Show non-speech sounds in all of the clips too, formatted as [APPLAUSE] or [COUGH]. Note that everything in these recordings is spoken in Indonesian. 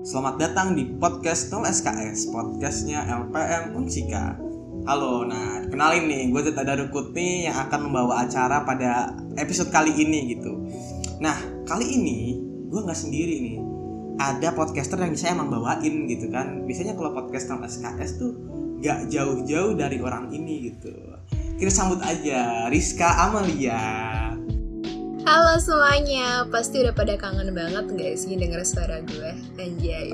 Selamat datang di podcast 0 SKS, podcastnya LPM Unsika. Halo, nah kenalin nih, gue Zeta Darukut nih yang akan membawa acara pada episode kali ini gitu. Nah, kali ini gue nggak sendiri nih. Ada podcaster yang saya emang bawain gitu kan. Biasanya kalau podcast 0 SKS tuh gak jauh-jauh dari orang ini gitu. Kita sambut aja Rizka Amalia. Halo semuanya, pasti udah pada kangen banget gak sih denger suara gue? Anjay.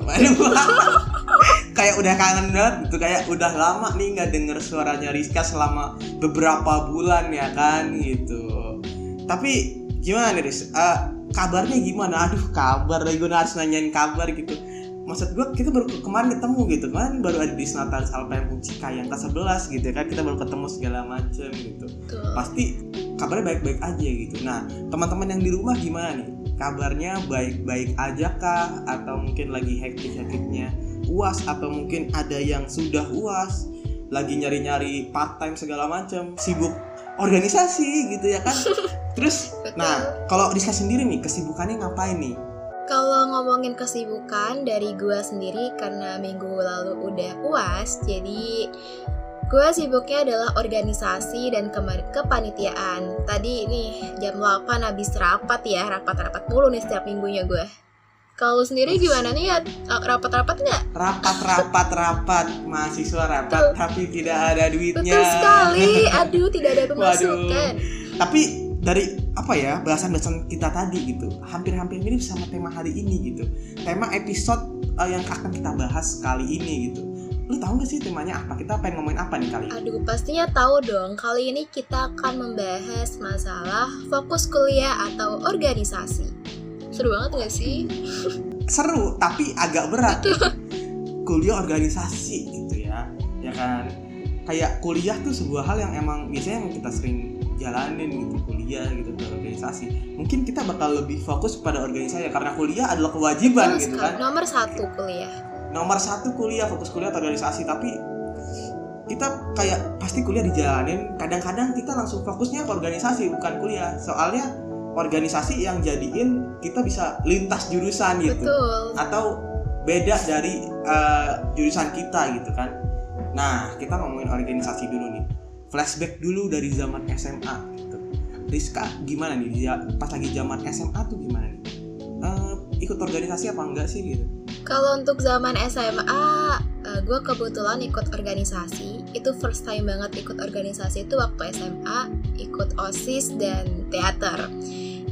[LAUGHS] Kayak udah kangen banget gitu kayak udah lama nih nggak denger suaranya Rizka selama beberapa bulan ya kan gitu. Tapi gimana nih Riz? Eh, kabarnya gimana? Aduh kabar. Lagi gue harus nanyain kabar gitu. Maksud gue kita baru ke- kemarin ketemu gitu. Kemarin baru ada di Senatalis Alpem Ucika yang ke-11 gitu ya kan. Kita baru ketemu segala macem gitu. Tuh. pasti kabarnya baik-baik aja gitu. Nah, teman-teman yang di rumah gimana nih? Kabarnya baik-baik aja kah? Atau mungkin lagi hektik-hektiknya uas? Atau mungkin ada yang sudah uas? Lagi nyari-nyari part time segala macam, sibuk organisasi gitu ya kan? [LAUGHS] Terus, nah kalau Rizka sendiri nih kesibukannya ngapain nih? Kalau ngomongin kesibukan dari gue sendiri karena minggu lalu udah uas, jadi gue sibuknya adalah organisasi dan kepanitiaan. Tadi nih jam 8 habis rapat ya, rapat-rapat mulu nih setiap minggunya gue. Kalau sendiri gimana nih ya? Rapat-rapat nggak? Rapat, rapat, mahasiswa rapat, Betul. tapi tidak ada duitnya. Betul sekali. [LAUGHS] Aduh, tidak ada pemasukan. tapi dari apa ya bahasan-bahasan kita tadi gitu hampir-hampir mirip sama tema hari ini gitu tema episode eh, yang akan kita bahas kali ini gitu lu tahu gak sih temanya apa kita pengen ngomongin apa nih kali ini Aduh, pastinya tahu dong. Kali ini kita akan membahas masalah fokus kuliah atau organisasi. Seru banget gak sih? [LAUGHS] seru tapi agak berat kuliah organisasi gitu ya ya kan kayak kuliah tuh sebuah hal yang emang biasanya yang kita sering jalanin gitu kuliah gitu ke organisasi mungkin kita bakal lebih fokus pada organisasi karena kuliah adalah kewajiban Betul gitu kan Nomor satu kuliah. Nomor satu kuliah fokus kuliah atau organisasi tapi kita kayak pasti kuliah dijalanin. Kadang-kadang kita langsung fokusnya ke organisasi bukan kuliah. Soalnya organisasi yang jadiin kita bisa lintas jurusan gitu. Betul. atau beda dari eh, jurusan kita gitu kan. Nah kita ngomongin organisasi dulu nih. Flashback dulu dari zaman SMA gitu. Rizka gimana nih? Pas lagi zaman SMA tuh gimana nih? Eh, ikut organisasi apa enggak sih gitu Kalau untuk zaman SMA, gue kebetulan ikut organisasi. Itu first time banget ikut organisasi itu waktu SMA, ikut OSIS dan teater.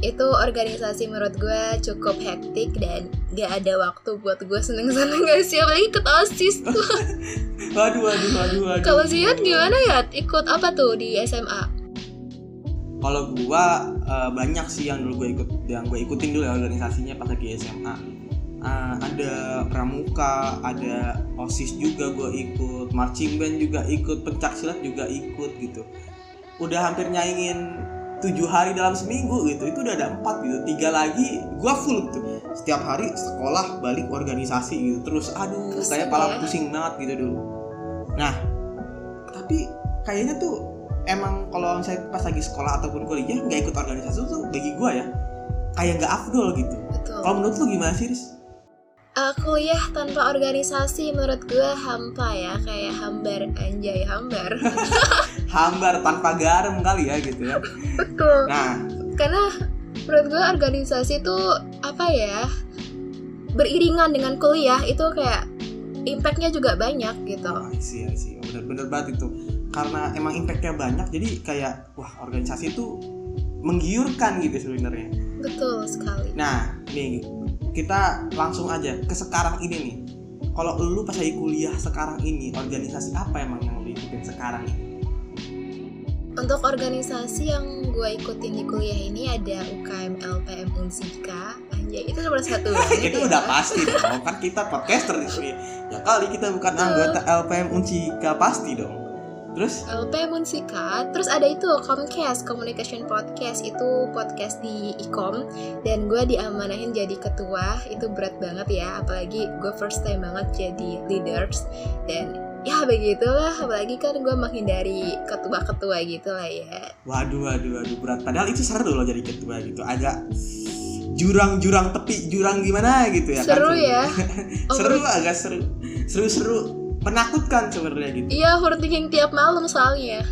Itu organisasi menurut gue cukup hektik dan gak ada waktu buat gue seneng-seneng gak sih apalagi ikut OSIS tuh. [LAUGHS] waduh waduh waduh waduh Kalau Zion gimana ya? Ikut apa tuh di SMA? kalau gua eh, banyak sih yang dulu gue ikut yang gue ikutin dulu ya organisasinya pas lagi SMA Eh, ada pramuka ada osis juga gue ikut marching band juga ikut pencak silat juga ikut gitu. Udah hampir nyaingin tujuh hari dalam seminggu gitu itu udah ada empat gitu. Tiga lagi gua full gitu. Setiap hari sekolah balik organisasi gitu. Terus aduh Pusing kayak pala ya. pusing banget gitu dulu. Nah tapi kayaknya tuh emang kalau misalnya pas lagi sekolah ataupun kuliah nggak ikut organisasi tuh bagi gua ya kayak nggak afdol gitu. Kalau menurut lu gimana sih Riz? Eh, kuliah tanpa organisasi menurut gue hampa ya kayak hambar anjay hambar. [LAUGHS] Hambar tanpa garam kali ya gitu ya. Betul. Nah. Karena menurut gue organisasi itu apa ya beriringan dengan kuliah itu kayak impactnya juga banyak gitu. Oh, I see, I see. bener-bener banget itu. Karena emang impactnya banyak jadi kayak wah organisasi itu menggiurkan gitu sebenarnya. Betul sekali. Nah nih kita langsung aja ke sekarang ini nih. Kalau lu pas lagi kuliah sekarang ini organisasi apa emang yang lu ikutin sekarang ini? Untuk organisasi yang gue ikutin di kuliah ini ada UKM LPM Unsika anjay itu nomor satu [LAUGHS] banget itu ya. udah pasti dong kan kita podcaster di sini. Ya kali kita bukan anggota LPM Unsika pasti dong terus? LPM Unsika terus ada itu Comcast Communication Podcast. Itu podcast di Ikom dan gue diamanahin jadi ketua. Itu berat banget ya. Apalagi gue first time banget jadi leaders. Dan ya begitulah. Apalagi kan gue menghindari ketua-ketua gitu lah ya. Waduh waduh waduh. Berat. Padahal itu seru loh jadi ketua gitu. Agak jurang-jurang tepi jurang gimana gitu ya Seru kan ya. [LAUGHS] seru agak seru. Seru-seru menakutkan sebenarnya gitu Iya, overthinking tiap malam soalnya.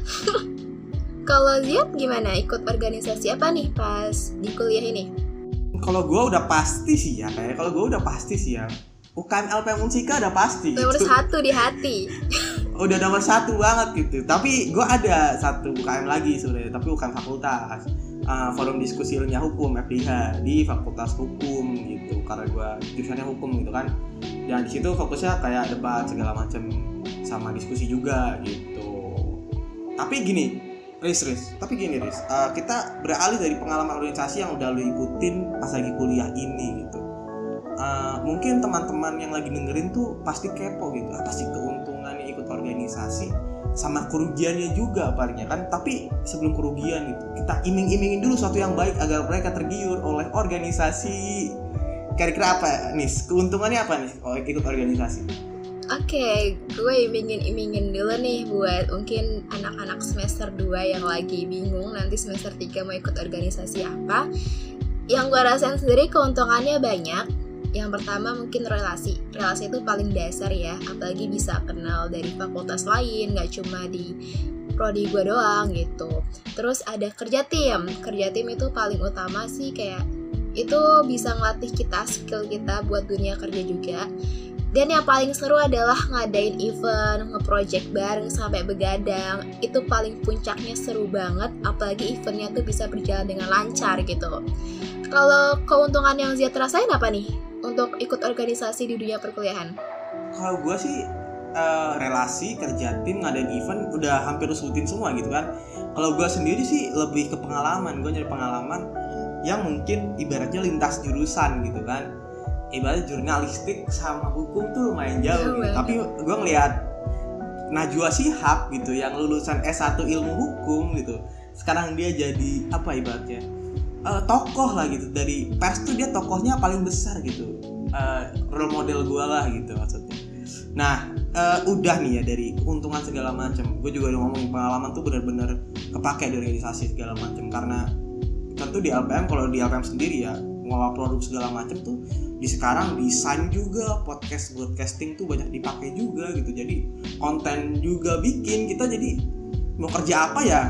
[LAUGHS] Kalau Ziad gimana ikut organisasi apa nih pas di kuliah ini? kalau gue udah pasti sih ya kayak kalau gue udah pasti sih ya UKM LPM Unsika udah pasti Nomor gitu. satu di hati. [LAUGHS] udah nomor satu banget gitu tapi gue ada satu UKM lagi sebenarnya tapi UKM fakultas Uh, forum diskusi ilmiah hukum FDH di fakultas hukum gitu. Karena gue jurusannya hukum gitu kan. Dan di situ fokusnya kayak debat segala macam sama diskusi juga gitu. Tapi gini Riz, Riz, tapi gini Riz, uh, kita beralih dari pengalaman organisasi yang udah lu ikutin pas lagi kuliah ini gitu. Uh, mungkin teman-teman yang lagi dengerin tuh pasti kepo gitu, apa sih keuntungannya ikut organisasi sama kerugiannya juga palingnya kan. Tapi sebelum kerugian gitu, kita iming-imingin dulu sesuatu yang baik agar mereka tergiur oleh organisasi. Kira-kira apa nih? Keuntungannya apa nih oh, ikut organisasi? Oke, gue imingin-imingin dulu nih buat mungkin anak-anak semester 2 yang lagi bingung nanti semester 3 mau ikut organisasi apa. Yang gue rasain sendiri keuntungannya banyak. Yang pertama mungkin relasi. Relasi itu paling dasar ya, apalagi bisa kenal dari fakultas lain, nggak cuma di prodi gue doang gitu. Terus ada kerja tim. Kerja tim itu paling utama sih kayak itu bisa ngelatih kita skill kita buat dunia kerja juga dan yang paling seru adalah ngadain event, nge-project bareng sampai begadang. Itu paling puncaknya seru banget, apalagi eventnya tuh bisa berjalan dengan lancar gitu. Kalau keuntungan yang Zia rasain apa nih untuk ikut organisasi di dunia perkuliahan? Kalau gue sih eh, relasi kerja tim ngadain event udah hampir sebutin semua gitu kan. Kalau gue sendiri sih lebih ke pengalaman, gue nyari pengalaman yang mungkin ibaratnya lintas jurusan gitu kan ibarat jurnalistik sama hukum tuh lumayan jauh gitu. banget. tapi gue ngeliat Najwa Shihab gitu yang lulusan S1 ilmu hukum gitu sekarang dia jadi apa ibaratnya eh, tokoh lah gitu. Dari pers tuh dia tokohnya paling besar gitu. Eh, role model gue lah gitu maksudnya. Nah eh, udah nih ya dari keuntungan segala macam. Gue juga udah ngomongin pengalaman tuh benar-benar kepake di organisasi segala macam. Karena tentu di LPM kalau di LPM sendiri ya ngolah produk segala macam tuh di sekarang desain juga podcast broadcasting tuh banyak dipakai juga gitu. Jadi konten juga bikin kita jadi mau kerja apa ya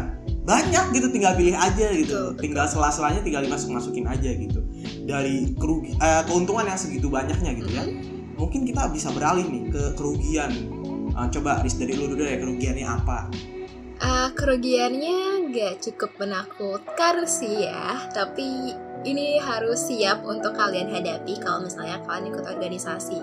banyak gitu tinggal pilih aja gitu. Betul, tinggal sela-selanya tinggal dimasuk masukin aja gitu. Dari kerugi, eh, keuntungan yang segitu banyaknya gitu ya. Mhm. mungkin kita bisa beralih nih ke kerugian. Eh, coba Riz dari lu dulu ya kerugiannya apa? Ah, kerugiannya nggak cukup menakutkan sih ya, tapi ini harus siap untuk kalian hadapi kalau misalnya kalian ikut organisasi.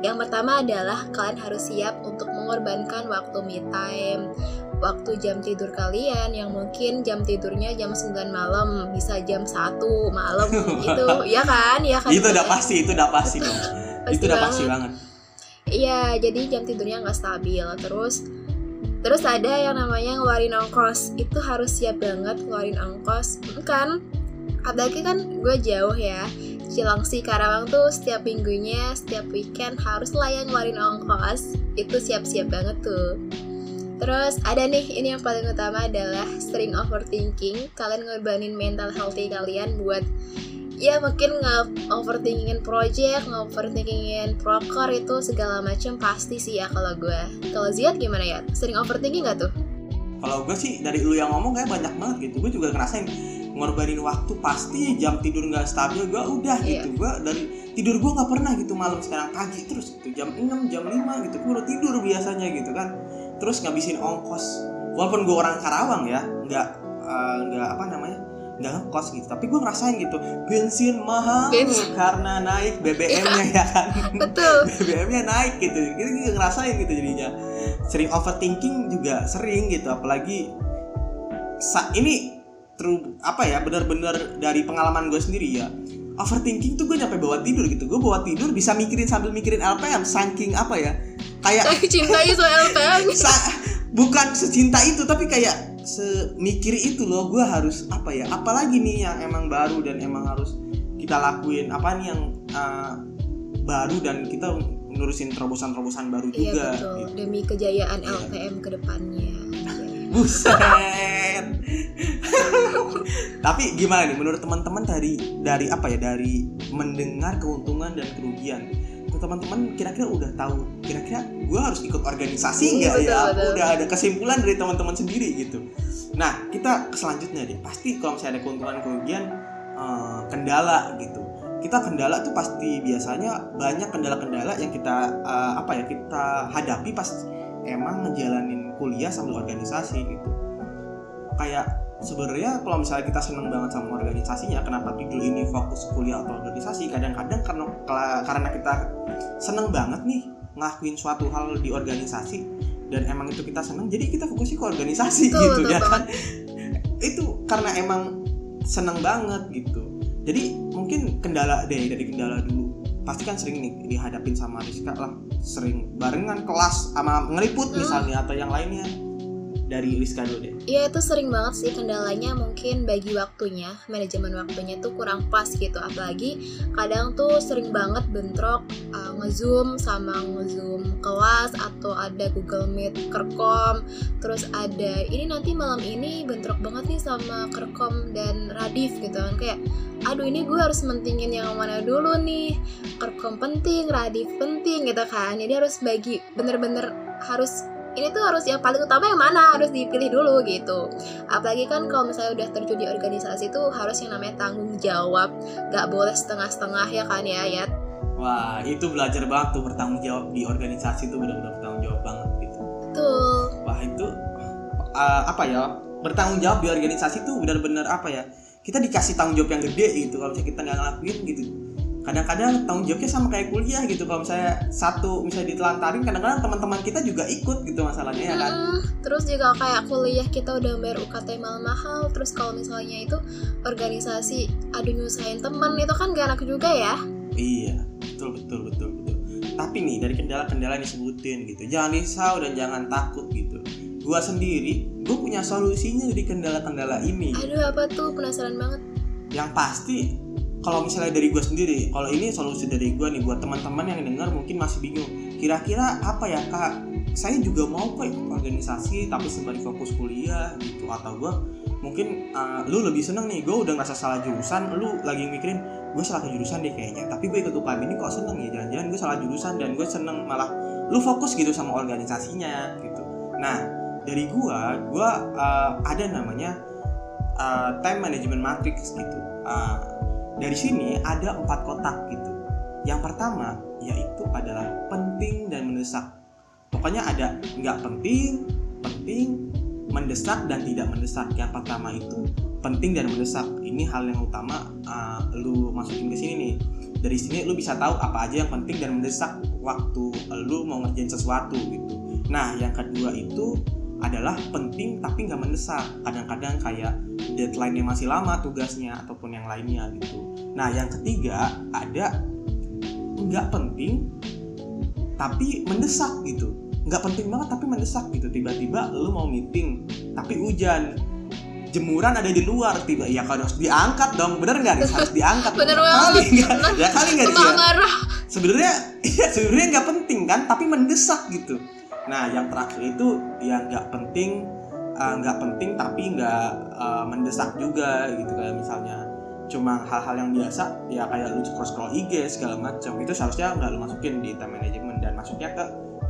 Yang pertama adalah kalian harus siap untuk mengorbankan waktu me time, waktu jam tidur kalian yang mungkin jam tidurnya jam 9 malam, bisa jam 1 malam [LAUGHS] gitu, ya kan? Ya kan? itu udah pasti itu udah pasti dong [LAUGHS] Pasti itu udah pasti banget. Iya, jadi jam tidurnya nggak stabil. Terus terus ada yang namanya ngeluarin ongkos. Itu harus siap banget ngeluarin ongkos. Kan apalagi kan gue jauh ya. Cilangsi Karawang tuh setiap minggunya, setiap weekend harus lah yang ngeluarin ongkos. Itu siap-siap banget tuh. Terus ada nih, ini yang paling utama adalah sering overthinking. Kalian ngorbanin mental healthy kalian buat ya mungkin nge-overthinkingin project, nge-overthinkingin proker itu segala macam pasti sih ya kalau gue. Kalau Ziad gimana ya? Sering overthinking gak tuh? kalau gue sih dari lu yang ngomong kayak banyak banget gitu gue juga ngerasain ngorbanin waktu pasti jam tidur nggak stabil gue udah Iya. gitu gue dari tidur gue nggak pernah gitu malam sekarang pagi terus gitu jam 6 jam 5 gitu gue udah tidur biasanya gitu kan terus ngabisin ongkos. Walaupun gue orang Karawang ya nggak nggak apa namanya nggak ngekos gitu. Tapi gue ngerasain gitu bensin mahal Bensin. karena naik BBM-nya ya kan? [LAUGHS] Betul. [LAUGHS] BBM-nya naik gitu. Kita juga ngerasain gitu jadinya. Sering overthinking juga sering gitu apalagi sa ini true apa ya benar-benar dari pengalaman gue sendiri ya. Overthinking tuh gue nyampe bawa tidur gitu. Gue bawa tidur bisa mikirin sambil mikirin LPM saking apa ya kayak Saya cintai soal LPM. sa- bukan secinta itu tapi kayak semikir itu loh gue harus apa ya apalagi nih yang emang baru dan emang harus kita lakuin apa nih yang uh, baru dan kita nurusin terobosan-terobosan baru Iya juga betul. gitu. Demi kejayaan Iya. LPM ke depannya. buset [LAUGHS] tapi gimana nih menurut teman-teman dari dari apa ya dari mendengar keuntungan dan kerugian Tuh, teman-teman kira-kira udah tahu kira-kira gue harus ikut organisasi nggak Betul, ya? betul. udah ada kesimpulan dari teman-teman sendiri gitu. Nah kita ke selanjutnya deh. Pasti kalau misalnya ada keuntungan kerugian eh, kendala gitu. Kita kendala tuh pasti biasanya banyak kendala-kendala yang kita eh, apa ya kita hadapi pas emang ngejalanin kuliah sambil organisasi gitu. Kayak sebenarnya kalau misalnya kita seneng banget sama organisasinya kenapa judul ini fokus kuliah atau organisasi? Kadang-kadang karena karena kita seneng banget nih ngelakuin suatu hal di organisasi. Dan emang itu kita seneng jadi kita fokusnya ke organisasi Betul, gitu betul ya kan [LAUGHS] itu karena emang seneng banget gitu. Jadi mungkin kendala deh dari kendala dulu. Pasti kan sering nih dihadapin sama Rizka lah. Sering barengan kelas sama ngeliput Hmm. misalnya atau yang lainnya dari Rizka dulu deh. Iya itu sering banget sih kendalanya mungkin bagi waktunya. Manajemen waktunya tuh kurang pas gitu. Apalagi kadang tuh sering banget bentrok uh, ngezoom sama ngezoom kelas atau ada Google Meet kerkom. Terus ada ini nanti malam ini bentrok banget nih sama kerkom dan radif gitu kan. Kayak aduh ini gue harus mentingin yang mana dulu nih? Kerkom penting radif penting gitu kan. Jadi harus bagi bener-bener harus ini tuh harus yang paling utama yang mana harus dipilih dulu gitu apalagi kan kalau misalnya udah terjun di organisasi tuh harus yang namanya tanggung jawab gak boleh setengah-setengah ya kan ya ya Wah, itu belajar banget tuh bertanggung jawab di organisasi tuh benar-benar bertanggung jawab banget gitu. tuh Wah, itu uh, apa ya? Bertanggung jawab di organisasi tuh benar-benar apa ya? Kita dikasih tanggung jawab yang gede gitu kalau misalnya kita nggak ngelakuin gitu. Kadang-kadang tanggung jawabnya sama kayak kuliah gitu. Kalau misalnya satu misalnya ditelantarin, kadang-kadang teman-teman kita juga ikut gitu masalahnya ya kan. Hmm, terus juga kayak kuliah kita udah bayar UKT mahal-mahal terus kalau misalnya itu organisasi aduh nyusahin temen itu kan gak enak juga ya Iya, betul betul betul betul. Tapi nih dari kendala-kendala yang disebutin gitu, jangan risau dan jangan takut gitu. Gua sendiri, gue punya solusinya dari kendala-kendala ini. aduh apa tuh penasaran banget Yang pasti, kalau misalnya dari gue sendiri, kalau ini solusi dari gue nih buat teman-teman yang dengar mungkin masih bingung. Kira-kira apa ya kak? Saya juga mau kok organisasi, tapi sembari fokus kuliah gitu. Atau gue mungkin uh, lu lebih seneng nih, gue udah ngerasa salah jurusan, lu lagi mikirin gue salah jurusan deh kayaknya tapi gue ikut UKM ini kok seneng ya jangan-jangan gue salah jurusan dan gue seneng malah lu fokus gitu sama organisasinya gitu nah dari gue gue uh, ada namanya uh, time management matrix gitu Uh, dari sini ada empat kotak gitu. Yang pertama yaitu adalah penting dan mendesak. Pokoknya ada nggak penting penting mendesak dan tidak mendesak. Yang pertama itu penting dan mendesak. Ini hal yang utama uh, lu masukin ke sini nih. Dari sini lu bisa tahu apa aja yang penting dan mendesak waktu lu mau ngerjain sesuatu gitu. Nah yang kedua itu adalah penting tapi nggak mendesak kadang-kadang kayak deadline-nya masih lama tugasnya ataupun yang lainnya gitu. Nah yang ketiga ada nggak penting tapi mendesak gitu. Nggak penting banget tapi mendesak gitu. Tiba-tiba lu mau meeting tapi hujan. Jemuran ada di luar tiba ya kan harus diangkat dong. Bener nggak harus diangkat. [LAUGHS] Bener kali nggak? Ya kali nggak ya? marah. Sebenarnya [LAUGHS] iya sebenarnya nggak penting kan tapi mendesak gitu nah yang terakhir itu yang nggak penting eh, nggak penting tapi nggak eh, mendesak juga gitu. Kayak misalnya cuma hal-hal yang biasa ya kayak lu scroll scroll IG segala macam itu seharusnya nggak lu masukin di time management dan masuknya ke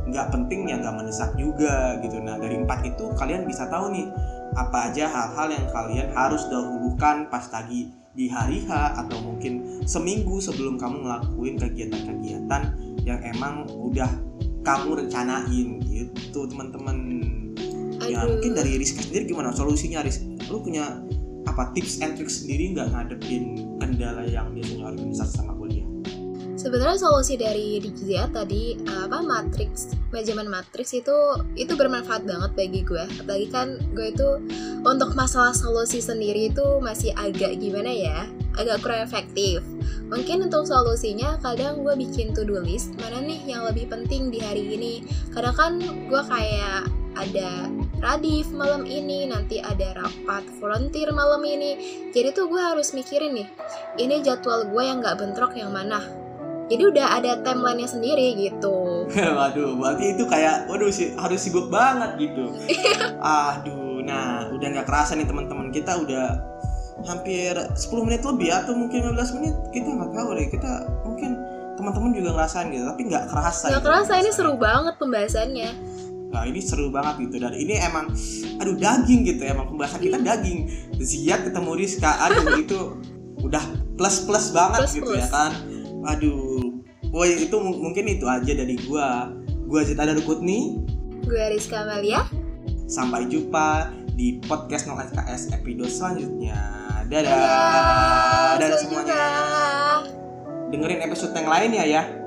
nggak penting ya nggak mendesak juga gitu. Nah dari empat itu kalian bisa tahu nih apa aja hal-hal yang kalian harus dahulukan pas lagi di hari H atau mungkin seminggu sebelum kamu ngelakuin kegiatan-kegiatan yang emang udah kamu rencanain gitu teman-teman. Ya mungkin dari Rizka sendiri gimana? Solusinya Riz? Lu punya apa tips and tricks sendiri nggak ngadepin kendala yang biasanya organisasi sama kuliah? Sebenarnya solusi dari Rizia tadi apa matrix manajemen matrix itu itu bermanfaat banget bagi gue. Apalagi kan gue itu untuk masalah solusi sendiri itu masih agak gimana ya, agak kurang efektif. Mungkin untuk solusinya kadang gue bikin to do list mana nih yang lebih penting di hari ini. Kadang kan gue kayak ada radif malam ini, nanti ada rapat volunteer malam ini. Jadi tuh gue harus mikirin nih, ini jadwal gue yang nggak bentrok yang mana jadi udah ada timelinenya sendiri gitu [LAUGHS] waduh berarti itu kayak waduh sih harus sibuk banget gitu [LAUGHS] aduh udah nggak kerasa nih teman-teman kita udah hampir 10 menit lebih atau mungkin 15 menit kita nggak tahu deh. Kita mungkin teman-teman juga ngerasain gitu tapi nggak kerasa Gak gitu. kerasa ini seru banget pembahasannya. nah ini seru banget gitu. Dan ini emang aduh daging gitu emang pembahasan kita daging. Ziat ketemu Rizka aduh [LAUGHS] itu udah plus plus banget Plus, gitu plus. ya kan. Aduh woi itu mu- mungkin itu aja dari gua. Gua Zita Darukutni. Gue Rizka Amalia. sampai jumpa di podcast 0 SKS episode selanjutnya. Dadah. Dadah, semuanya. dengerin episode yang lainnya ya. Oke.